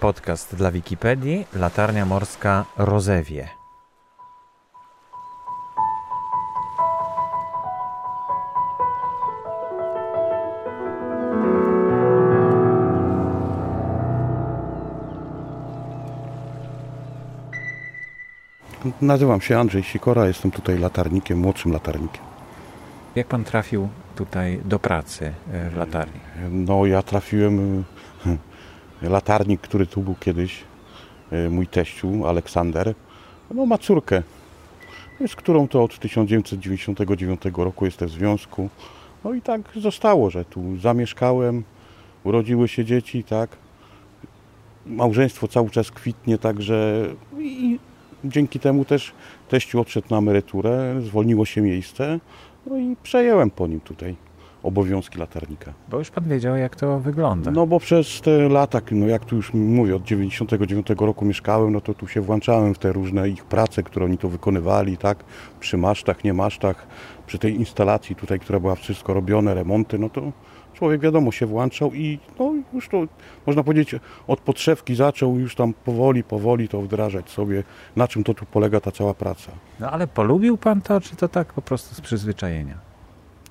Podcast dla Wikipedii Latarnia Morska Rozewie. Nazywam się Andrzej Sikora, jestem tutaj latarnikiem, młodszym latarnikiem. Jak pan trafił tutaj do pracy e, w latarni? No ja trafiłem, latarnik, który tu był kiedyś, y, mój teściu Aleksander, no ma córkę, z którą to od 1999 roku jestem w związku. No i tak zostało, że tu zamieszkałem, urodziły się dzieci, tak. Małżeństwo cały czas kwitnie, także i dzięki temu też teściu odszedł na emeryturę, zwolniło się miejsce, no i przejęłem po nim tutaj obowiązki latarnika. Bo już pan wiedział, jak to wygląda. No bo przez te lata, no jak tu już mówię, od 99 roku mieszkałem, no to tu się włączałem w te różne ich prace, które oni tu wykonywali, tak, przy masztach, nie masztach, przy tej instalacji tutaj, która była wszystko robione, remonty, no to człowiek wiadomo się włączał i no już to, można powiedzieć, od podszewki zaczął już tam powoli, powoli to wdrażać sobie, na czym to tu polega ta cała praca. No ale polubił pan to, czy to tak po prostu z przyzwyczajenia?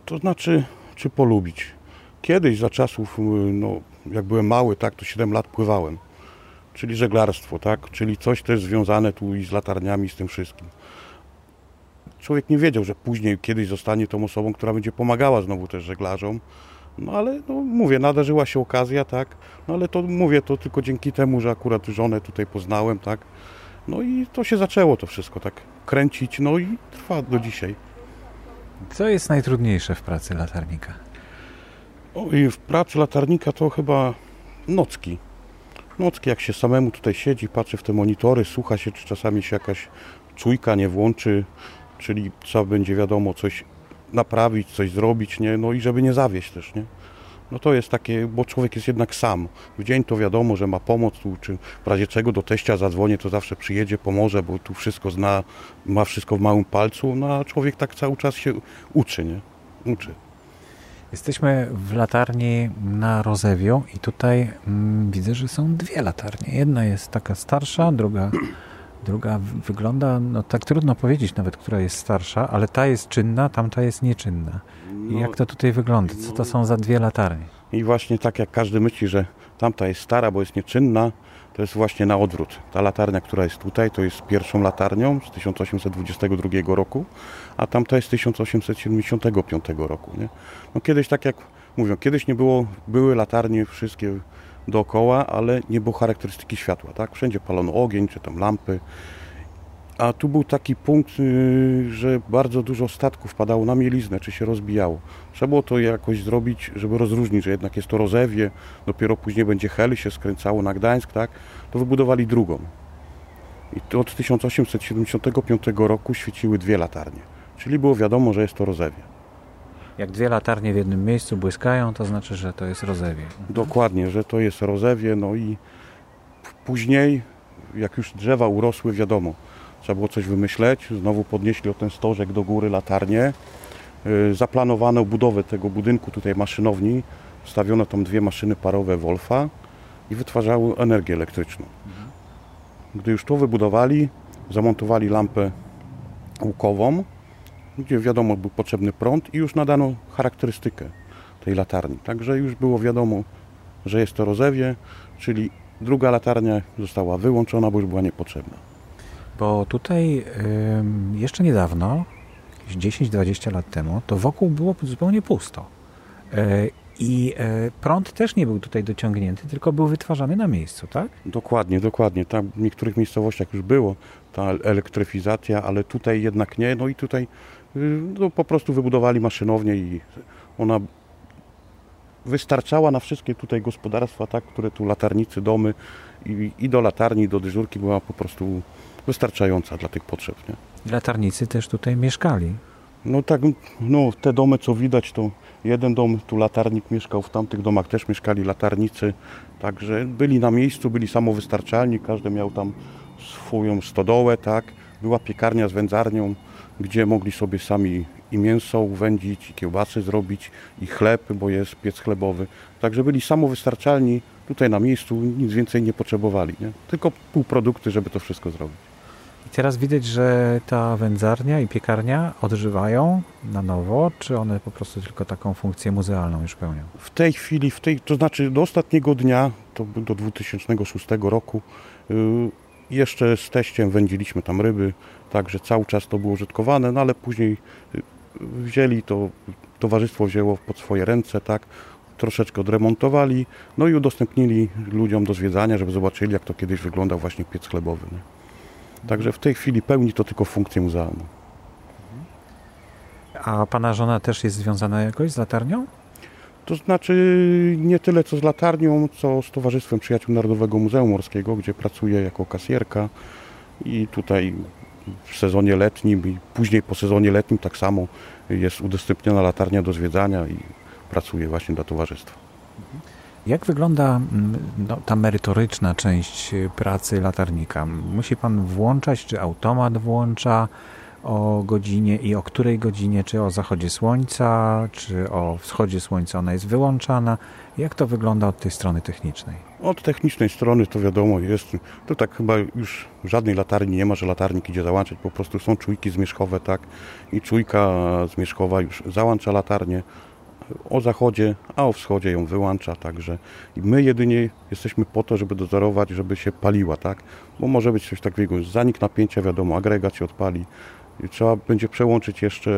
To znaczy, czy polubić. Kiedyś za czasów, y, no, jak byłem mały, tak, to 7 lat pływałem. Czyli żeglarstwo, tak, czyli coś też związane tu i z latarniami, z tym wszystkim. Człowiek nie wiedział, że później kiedyś zostanie tą osobą, która będzie pomagała znowu też żeglarzom. No ale no, mówię, nadarzyła się okazja, tak, no ale to mówię, to tylko dzięki temu, że akurat żonę tutaj poznałem, tak. No i to się zaczęło to wszystko tak kręcić, no i trwa do dzisiaj. Co jest najtrudniejsze w pracy latarnika? W pracy latarnika to chyba nocki. Nocki, jak się samemu tutaj siedzi, patrzy w te monitory, słucha się, czy czasami się jakaś czujka nie włączy, czyli trzeba będzie wiadomo coś naprawić, coś zrobić, nie? No i żeby nie zawieść też, nie? No to jest takie, bo człowiek jest jednak sam. W dzień to wiadomo, że ma pomoc tu, czy w razie czego do teścia zadzwonię, to zawsze przyjedzie, pomoże, bo tu wszystko zna, ma wszystko w małym palcu, no a człowiek tak cały czas się uczy, nie? Uczy. Jesteśmy w latarni na Rozewiu i tutaj mm, widzę, że są dwie latarnie. Jedna jest taka starsza, druga, druga wygląda, no tak trudno powiedzieć nawet, która jest starsza, ale ta jest czynna, tamta jest nieczynna. Jak to tutaj wygląda? Co to są za dwie latarnie? I właśnie tak jak każdy myśli, że tamta jest stara, bo jest nieczynna, to jest właśnie na odwrót. Ta latarnia, która jest tutaj, to jest pierwszą latarnią z 1822 roku, a tamta jest z 1875 roku. Nie? No kiedyś, tak jak mówią, kiedyś nie było, były latarnie wszystkie dookoła, ale nie było charakterystyki światła. Tak? Wszędzie palono ogień, czy tam lampy. A tu był taki punkt, yy, że bardzo dużo statków padało na mieliznę, czy się rozbijało. Trzeba było to jakoś zrobić, żeby rozróżnić, że jednak jest to Rozewie, dopiero później będzie Hel się skręcało na Gdańsk, tak? To wybudowali drugą. I to od 1875 roku świeciły dwie latarnie. Czyli było wiadomo, że jest to Rozewie. Jak dwie latarnie w jednym miejscu błyskają, to znaczy, że to jest Rozewie. Dokładnie, że to jest Rozewie, no i później, jak już drzewa urosły, wiadomo, trzeba było coś wymyśleć. Znowu podnieśli o ten stożek do góry latarnię. Yy, Zaplanowano budowę tego budynku, tutaj maszynowni. Wstawiono tam dwie maszyny parowe Wolfa i wytwarzały energię elektryczną. Gdy już to wybudowali, zamontowali lampę łukową, gdzie wiadomo był potrzebny prąd i już nadano charakterystykę tej latarni. Także już było wiadomo, że jest to rozewie, czyli druga latarnia została wyłączona, bo już była niepotrzebna. Bo tutaj jeszcze niedawno, jakieś 10-20 lat temu, to wokół było zupełnie pusto. E, I e, prąd też nie był tutaj dociągnięty, tylko był wytwarzany na miejscu, tak? Dokładnie, dokładnie. Tam w niektórych miejscowościach już było ta elektryfizacja, ale tutaj jednak nie. No i tutaj y, no, po prostu wybudowali maszynownię i ona wystarczała na wszystkie tutaj gospodarstwa, tak, które tu latarnicy, domy i, i do latarni, do dyżurki była po prostu wystarczająca dla tych potrzeb. Nie? Latarnicy też tutaj mieszkali. No tak, no te domy co widać to jeden dom, tu latarnik mieszkał, w tamtych domach też mieszkali latarnicy, także byli na miejscu, byli samowystarczalni, każdy miał tam swoją stodołę, tak, była piekarnia z wędzarnią, gdzie mogli sobie sami i mięso uwędzić, i kiełbasy zrobić, i chleb, bo jest piec chlebowy, także byli samowystarczalni, tutaj na miejscu nic więcej nie potrzebowali. Nie? Tylko półprodukty, żeby to wszystko zrobić. Teraz widać, że ta wędzarnia i piekarnia odżywają na nowo, czy one po prostu tylko taką funkcję muzealną już pełnią? W tej chwili, w tej, to znaczy do ostatniego dnia, to do 2006 roku, yy, jeszcze z teściem wędziliśmy tam ryby, także cały czas to było użytkowane, no ale później yy, wzięli to, towarzystwo wzięło pod swoje ręce, tak, troszeczkę odremontowali, no i udostępnili ludziom do zwiedzania, żeby zobaczyli, jak to kiedyś wyglądał właśnie piec chlebowy. Nie? Także w tej chwili pełni to tylko funkcję muzealną. A pana żona też jest związana jakoś z latarnią? To znaczy nie tyle co z latarnią, co z Towarzystwem Przyjaciół Narodowego Muzeum Morskiego, gdzie pracuje jako kasjerka i tutaj w sezonie letnim i później po sezonie letnim tak samo jest udostępniona latarnia do zwiedzania i pracuje właśnie dla towarzystwa. Jak wygląda mm, no, ta merytoryczna część pracy latarnika? Musi pan włączać, czy automat włącza o godzinie i o której godzinie, czy o zachodzie słońca, czy o wschodzie słońca ona jest wyłączana? Jak to wygląda od tej strony technicznej? Od technicznej strony to wiadomo jest, to tak chyba już żadnej latarni nie ma, że latarnik idzie załączać, po prostu są czujki zmierzchowe, tak, i czujka zmierzchowa już załącza latarnię, o zachodzie, a o wschodzie ją wyłącza, także my jedynie jesteśmy po to, żeby dozorować, żeby się paliła, tak? Bo może być coś takiego, zanik napięcia, wiadomo, agregat się odpali, trzeba będzie przełączyć jeszcze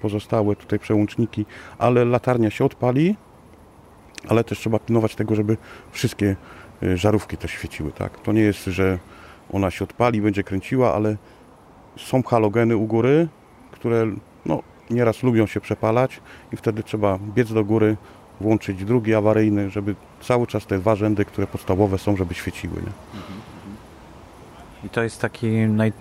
pozostałe tutaj przełączniki, ale latarnia się odpali, ale też trzeba pilnować tego, żeby wszystkie y, żarówki też świeciły, tak? To nie jest, że ona się odpali, będzie kręciła, ale są halogeny u góry, które no, nieraz lubią się przepalać i wtedy trzeba biec do góry, włączyć drugi awaryjny, żeby cały czas te dwa rzędy, które podstawowe są, żeby świeciły. Nie? I to jest taki naj,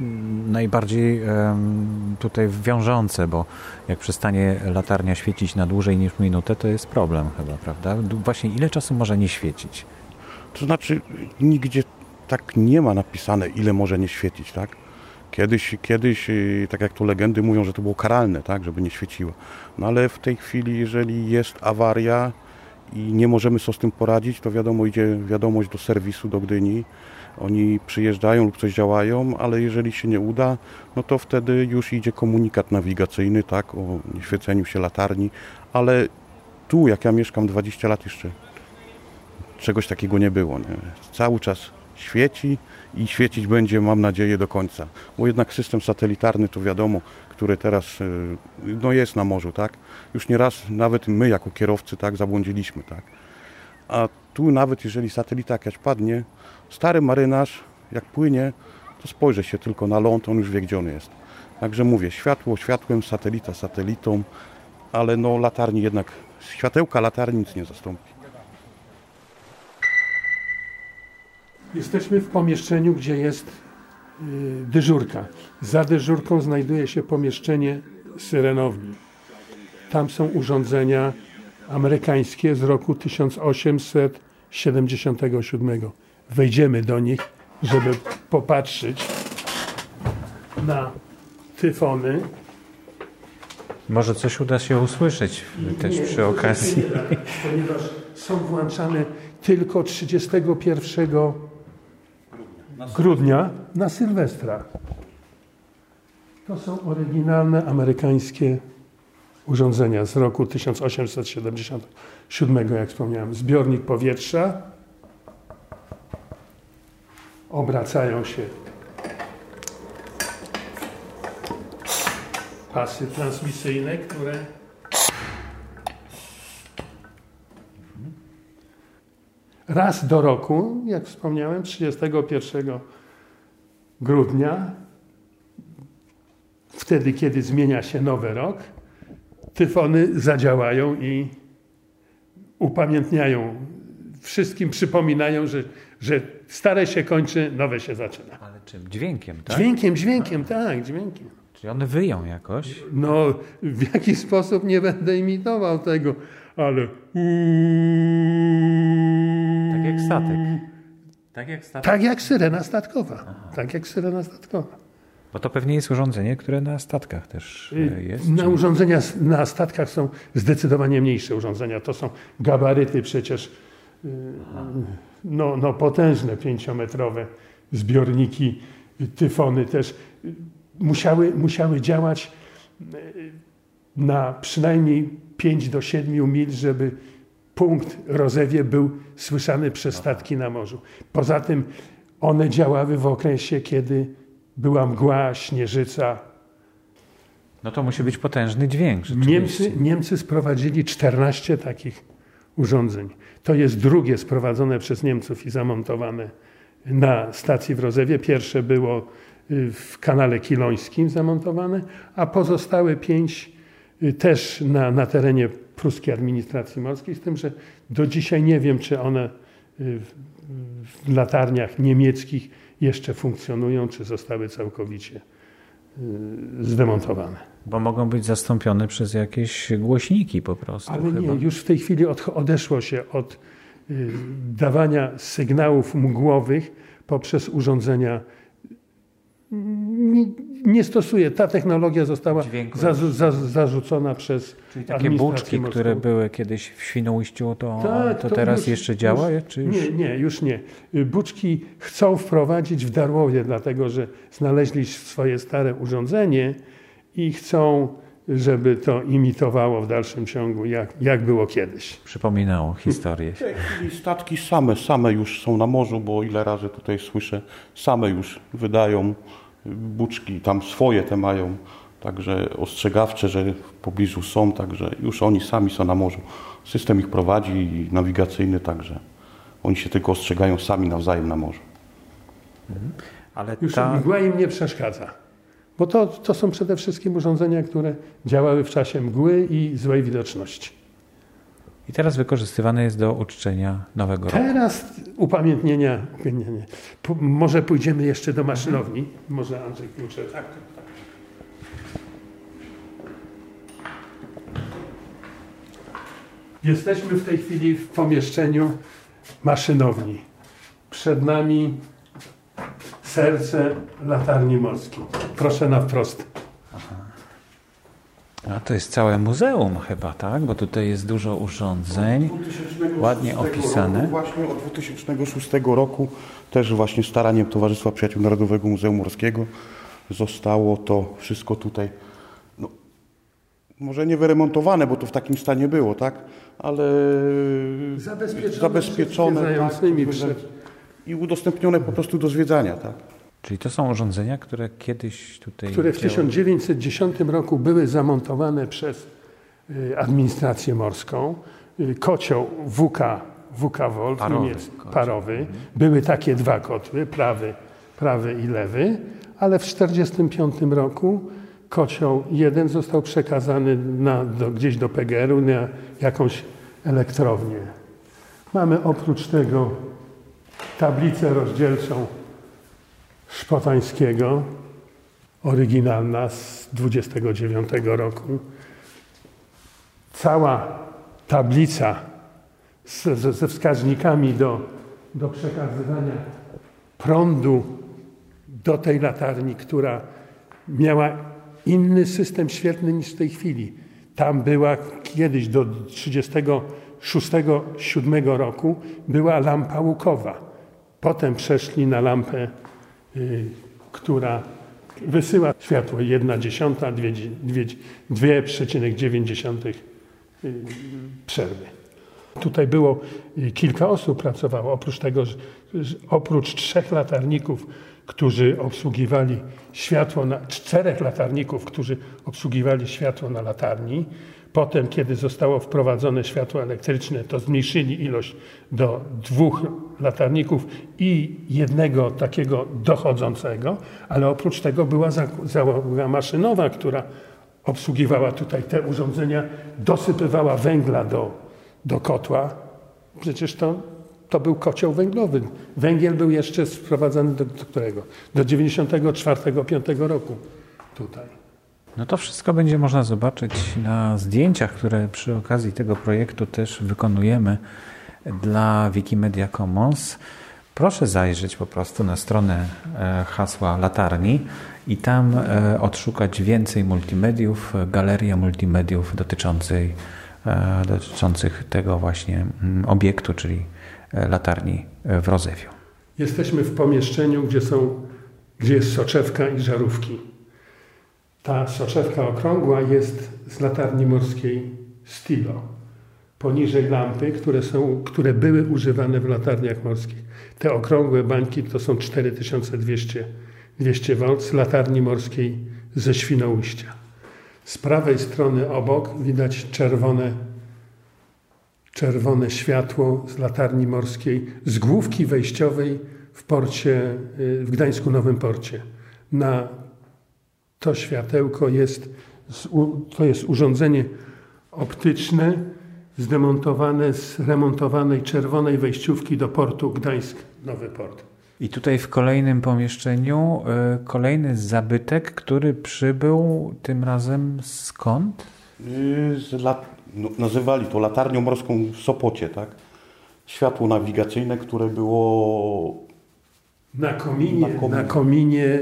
najbardziej um, tutaj wiążące, bo jak przestanie latarnia świecić na dłużej niż minutę, to jest problem chyba, prawda? Właśnie ile czasu może nie świecić? To znaczy nigdzie tak nie ma napisane, ile może nie świecić, tak? Kiedyś, kiedyś, y, tak jak tu legendy mówią, że to było karalne, tak, żeby nie świeciło. No ale w tej chwili, jeżeli jest awaria i nie możemy sobie z tym poradzić, to wiadomo, idzie wiadomość do serwisu, do Gdyni. Oni przyjeżdżają lub coś działają, ale jeżeli się nie uda, no to wtedy już idzie komunikat nawigacyjny, tak, o nieświeceniu się latarni, ale tu, jak ja mieszkam 20 lat jeszcze, czegoś takiego nie było. Nie? Cały czas świeci i świecić będzie, mam nadzieję, do końca. Bo jednak system satelitarny, to wiadomo, który teraz y, no jest na morzu, tak? Już nieraz nawet my jako kierowcy tak zabłądziliśmy, tak? A tu nawet jeżeli satelita jakaś padnie, stary marynarz jak płynie, to spojrzy się tylko na ląd, on już wie gdzie on jest. Także mówię, światło światłem, satelita satelitą, ale no latarni jednak, światełka latarni nic nie zastąpi. Jesteśmy w pomieszczeniu, gdzie jest y, dyżurka. Za dyżurką znajduje się pomieszczenie syrenowni. Tam są urządzenia amerykańskie z roku 1877. Wejdziemy do nich, żeby popatrzeć na tyfony. Może coś uda się usłyszeć też przy okazji. Ponieważ są włączane tylko 31 grudnia na Sylwestra. To są oryginalne amerykańskie urządzenia z roku 1877, jak wspomniałem. Zbiornik powietrza. Obracają się pasy transmisyjne, które raz do roku, jak wspomniałem, 31 grudnia, wtedy, kiedy zmienia się nowy rok, tyfony zadziałają i upamiętniają, wszystkim przypominają, że, że stare się kończy, nowe się zaczyna. Ale czym? Dźwiękiem, tak? Dźwiękiem, dźwiękiem, tak, dźwiękiem. Czyli one wyją jakoś? No, w jaki sposób nie będę imitował tego, ale... Tak jak statek. Tak jak statek. Tak jak syrena statkowa. Aha. Tak jak syrena statkowa. Bo to pewnie jest urządzenie, które na statkach też e, jest. Na czy... urządzenia na statkach są zdecydowanie mniejsze urządzenia. To są gabaryty przecież no, no potężne pięciometrowe zbiorniki, tyfony też musiały, musiały działać na przynajmniej 5 do 7 mil, żeby punkt Rozewie był słyszany przez statki na morzu. Poza tym one działały w okresie, kiedy była mgła, śnieżyca. No to musi być potężny dźwięk. Niemcy, Niemcy sprowadzili 14 takich urządzeń. To jest drugie sprowadzone przez Niemców i zamontowane na stacji w Rozewie. Pierwsze było y, w kanale Kilońskim zamontowane, a pozostałe pięć y, też na, na terenie pruskiej administracji morskiej, z tym, że do dzisiaj nie wiem, czy one y, w latarniach niemieckich jeszcze funkcjonują, czy zostały całkowicie zdemontowane. Bo mogą być zastąpione przez jakieś głośniki po prostu. Ale chyba. nie, już w tej chwili od, odeszło się od y, dawania sygnałów mgłowych poprzez urządzenia. Nie, stosuje. Ta technologia została za, za, zarzucona przez. Czyli takie buczki, morską. które były kiedyś w Świnoujściu, to, tak, to, to teraz już, jeszcze działa? Już, czy już... Nie, nie, już nie. Buczki chcą wprowadzić w Darłowie, dlatego że znaleźli swoje stare urządzenie i chcą, żeby to imitowało w dalszym ciągu, jak, jak było kiedyś. Przypominało historię. Chwili statki same, same już są na morzu, bo ile razy tutaj słyszę, same już wydają buczki, tam swoje te mają, także ostrzegawcze, że w pobliżu są, także już oni sami są na morzu. System ich prowadzi nawigacyjny, także oni się tylko ostrzegają sami nawzajem na morzu. Mhm. Ale już ta... mgła im nie przeszkadza. Bo to, to są przede wszystkim urządzenia, które działały w czasie mgły i złej widoczności. I teraz wykorzystywane jest do uczczenia Nowego Roku. Teraz upamiętnienia. może pójdziemy jeszcze do maszynowni. Może Andrzej klucze. Tak, tak. Jesteśmy w tej chwili w pomieszczeniu maszynowni. Przed nami serce latarni morskiej. Proszę na wprost. A to jest całe muzeum chyba, tak? Bo tutaj jest dużo urządzeń, ładnie opisane. Roku, właśnie od 2006 roku też właśnie staraniem Towarzystwa Przyjaciół Narodowego Muzeum Morskiego zostało to wszystko tutaj no, może nie wyremontowane, bo to w takim stanie było, tak? Ale zabezpieczone, zabezpieczone tak, i udostępnione po prostu do zwiedzania, tak? Czyli to są urządzenia, które kiedyś tutaj. Które w 1910 roku były zamontowane przez y, administrację morską. Y, kocioł WK, WK Wolf, parowy, Niemiec, parowy. Mhm. Były takie dwa kotły, prawy, prawy i lewy, ale w 1945 roku kocioł jeden został przekazany na, do, gdzieś do PGR-u na jakąś elektrownię. Mamy oprócz tego tablicę rozdzielczą Szpotańskiego, oryginalna z 29 roku. Cała tablica z, ze wskaźnikami do, do przekazywania prądu do tej latarni, która miała inny system świetlny niż w tej chwili. Tam była kiedyś do 36-7 roku była lampa łukowa. Potem przeszli na lampę która wysyła światło 1 dziesiąta, 2,9 y, przerwy. Tutaj było y, kilka osób pracowało, oprócz tego, oprócz trzech latarników, którzy obsługiwali światło, na, czterech latarników, którzy obsługiwali światło na latarni, Potem, kiedy zostało wprowadzone światło elektryczne, to zmniejszyli ilość do dwóch latarników i jednego takiego dochodzącego, ale oprócz tego była załoga maszynowa, która obsługiwała tutaj te urządzenia, dosypywała węgla do, do kotła. Przecież to, to był kocioł węglowy. Węgiel był jeszcze sprowadzany do, do którego? Do 94-5 roku tutaj. No to wszystko będzie można zobaczyć na zdjęciach, które przy okazji tego projektu też wykonujemy dla Wikimedia Commons. Proszę zajrzeć po prostu na stronę e, hasła latarni i tam e, odszukać więcej multimediów, galerię multimediów dotyczącej dotyczących tego właśnie mm, obiektu, czyli latarni w Rozewiu. Jesteśmy w pomieszczeniu, gdzie, są, gdzie jest soczewka i żarówki. Ta soczewka okrągła jest z latarni morskiej Stilo. Poniżej lampy, które, są, które były używane w latarniach morskich. Te okrągłe bańki to są 4200 200 V z latarni morskiej ze Świnoujścia. Z prawej strony obok widać czerwone, czerwone światło z latarni morskiej, z główki wejściowej w porcie, y, w Gdańsku Nowym Porcie. Na to światełko jest, to jest urządzenie optyczne zdemontowane z remontowanej czerwonej wejściówki do portu Gdańsk Nowy Port. I tutaj w kolejnym pomieszczeniu y, kolejny zabytek, który przybył tym razem skąd? Y, z lat, no, nazywali to latarnią morską w Sopocie, tak? Światło nawigacyjne, które było na kominie, na kominie. Na kominie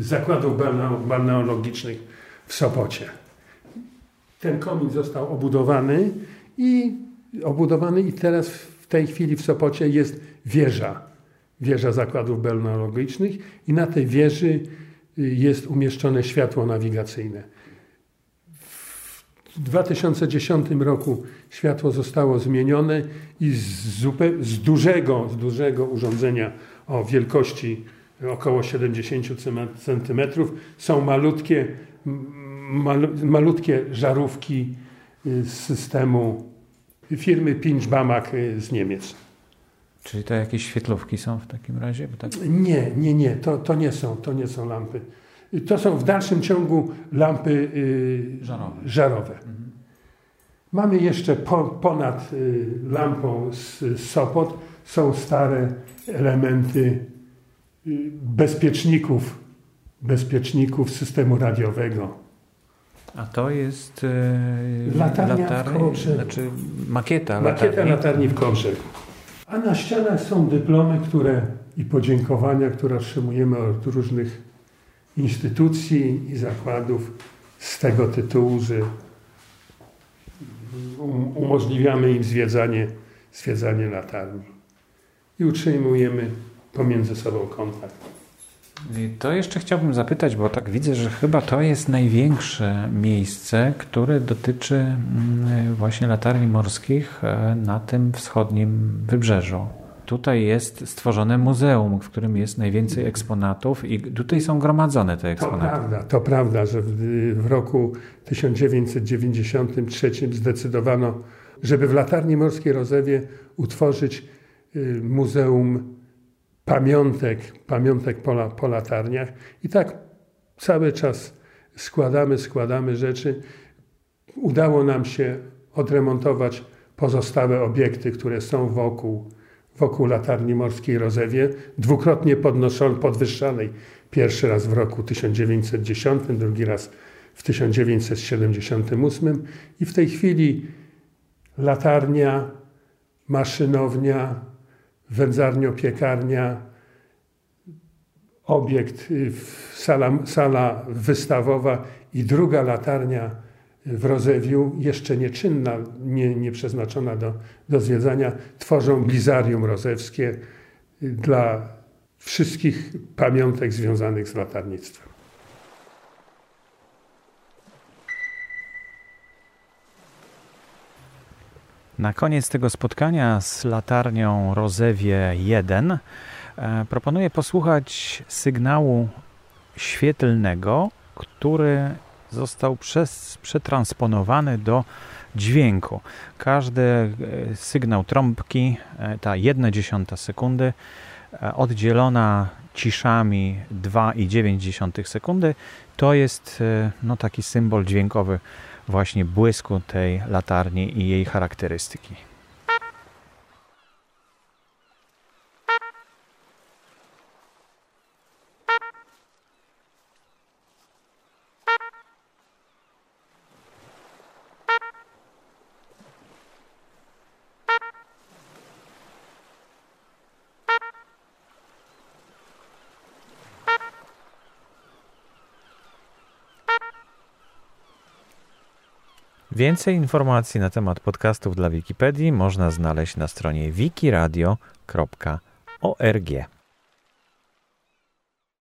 zakładów balneologicznych w Sopocie. Ten komin został obudowany i obudowany i teraz w tej chwili w Sopocie jest wieża, wieża zakładów balneologicznych i na tej wieży y, jest umieszczone światło nawigacyjne. W 2010 roku światło zostało zmienione i z, z, dużego, z dużego urządzenia o wielkości około 70 cm. Są malutkie, malutkie żarówki y, z systemu firmy Pinchbamak y, z Niemiec. Czyli to jakieś świetlówki są w takim razie? Tak... Nie, nie, nie, to, to nie są, to nie są lampy. To są w dalszym ciągu lampy y, żarowe. żarowe. Mhm. Mamy jeszcze po, ponad lampą z Sopot są stare elementy y, bezpieczników, bezpieczników systemu radiowego. A to jest yy, latarnia latarni, w znaczy makieta, makieta latarni. latarni w Kołbrzegu. A na ścianach są dyplomy które, i podziękowania, które otrzymujemy od różnych instytucji i zakładów z tego tytułu, że um, umożliwiamy im zwiedzanie, zwiedzanie latarni i utrzymujemy pomiędzy sobą kontakt. I to jeszcze chciałbym zapytać, bo tak widzę, że chyba to jest największe miejsce, które dotyczy mm, właśnie latarni morskich e, na tym wschodnim wybrzeżu. Tutaj jest stworzone muzeum, w którym jest najwięcej eksponatów i tutaj są gromadzone te eksponaty. To prawda, to prawda że w, w roku 1993 zdecydowano, żeby w latarni morskiej Rozewie utworzyć Y, muzeum Pamiątek, pamiątek po, po latarniach. I tak cały czas składamy, składamy rzeczy. Udało nam się odremontować pozostałe obiekty, które są wokół, wokół latarni morskiej Rozewie, dwukrotnie podnoszonej, podwyższanej. Pierwszy raz w roku 1910, drugi raz w 1978 i w tej chwili latarnia, maszynownia, wędzarnio-piekarnia, obiekt, y, sala, sala wystawowa i druga latarnia w Rozewiu, jeszcze nieczynna, nie, nie przeznaczona do, do zwiedzania, tworzą blizarium rozewskie y, dla wszystkich pamiątek związanych z latarnictwem. Na koniec tego spotkania z latarnią Rozewie 1 e, proponuję posłuchać sygnału świetlnego, który został przez, przetransponowany do dźwięku. Każdy e, sygnał trąbki, e, ta 1,1 sekundy, oddzielona ciszami 2,9 sekundy, to jest no, taki symbol dźwiękowy właśnie błysku tej latarni i jej charakterystyki. Więcej informacji na temat podcastów dla Wikipedii można znaleźć na stronie wikiradio.org.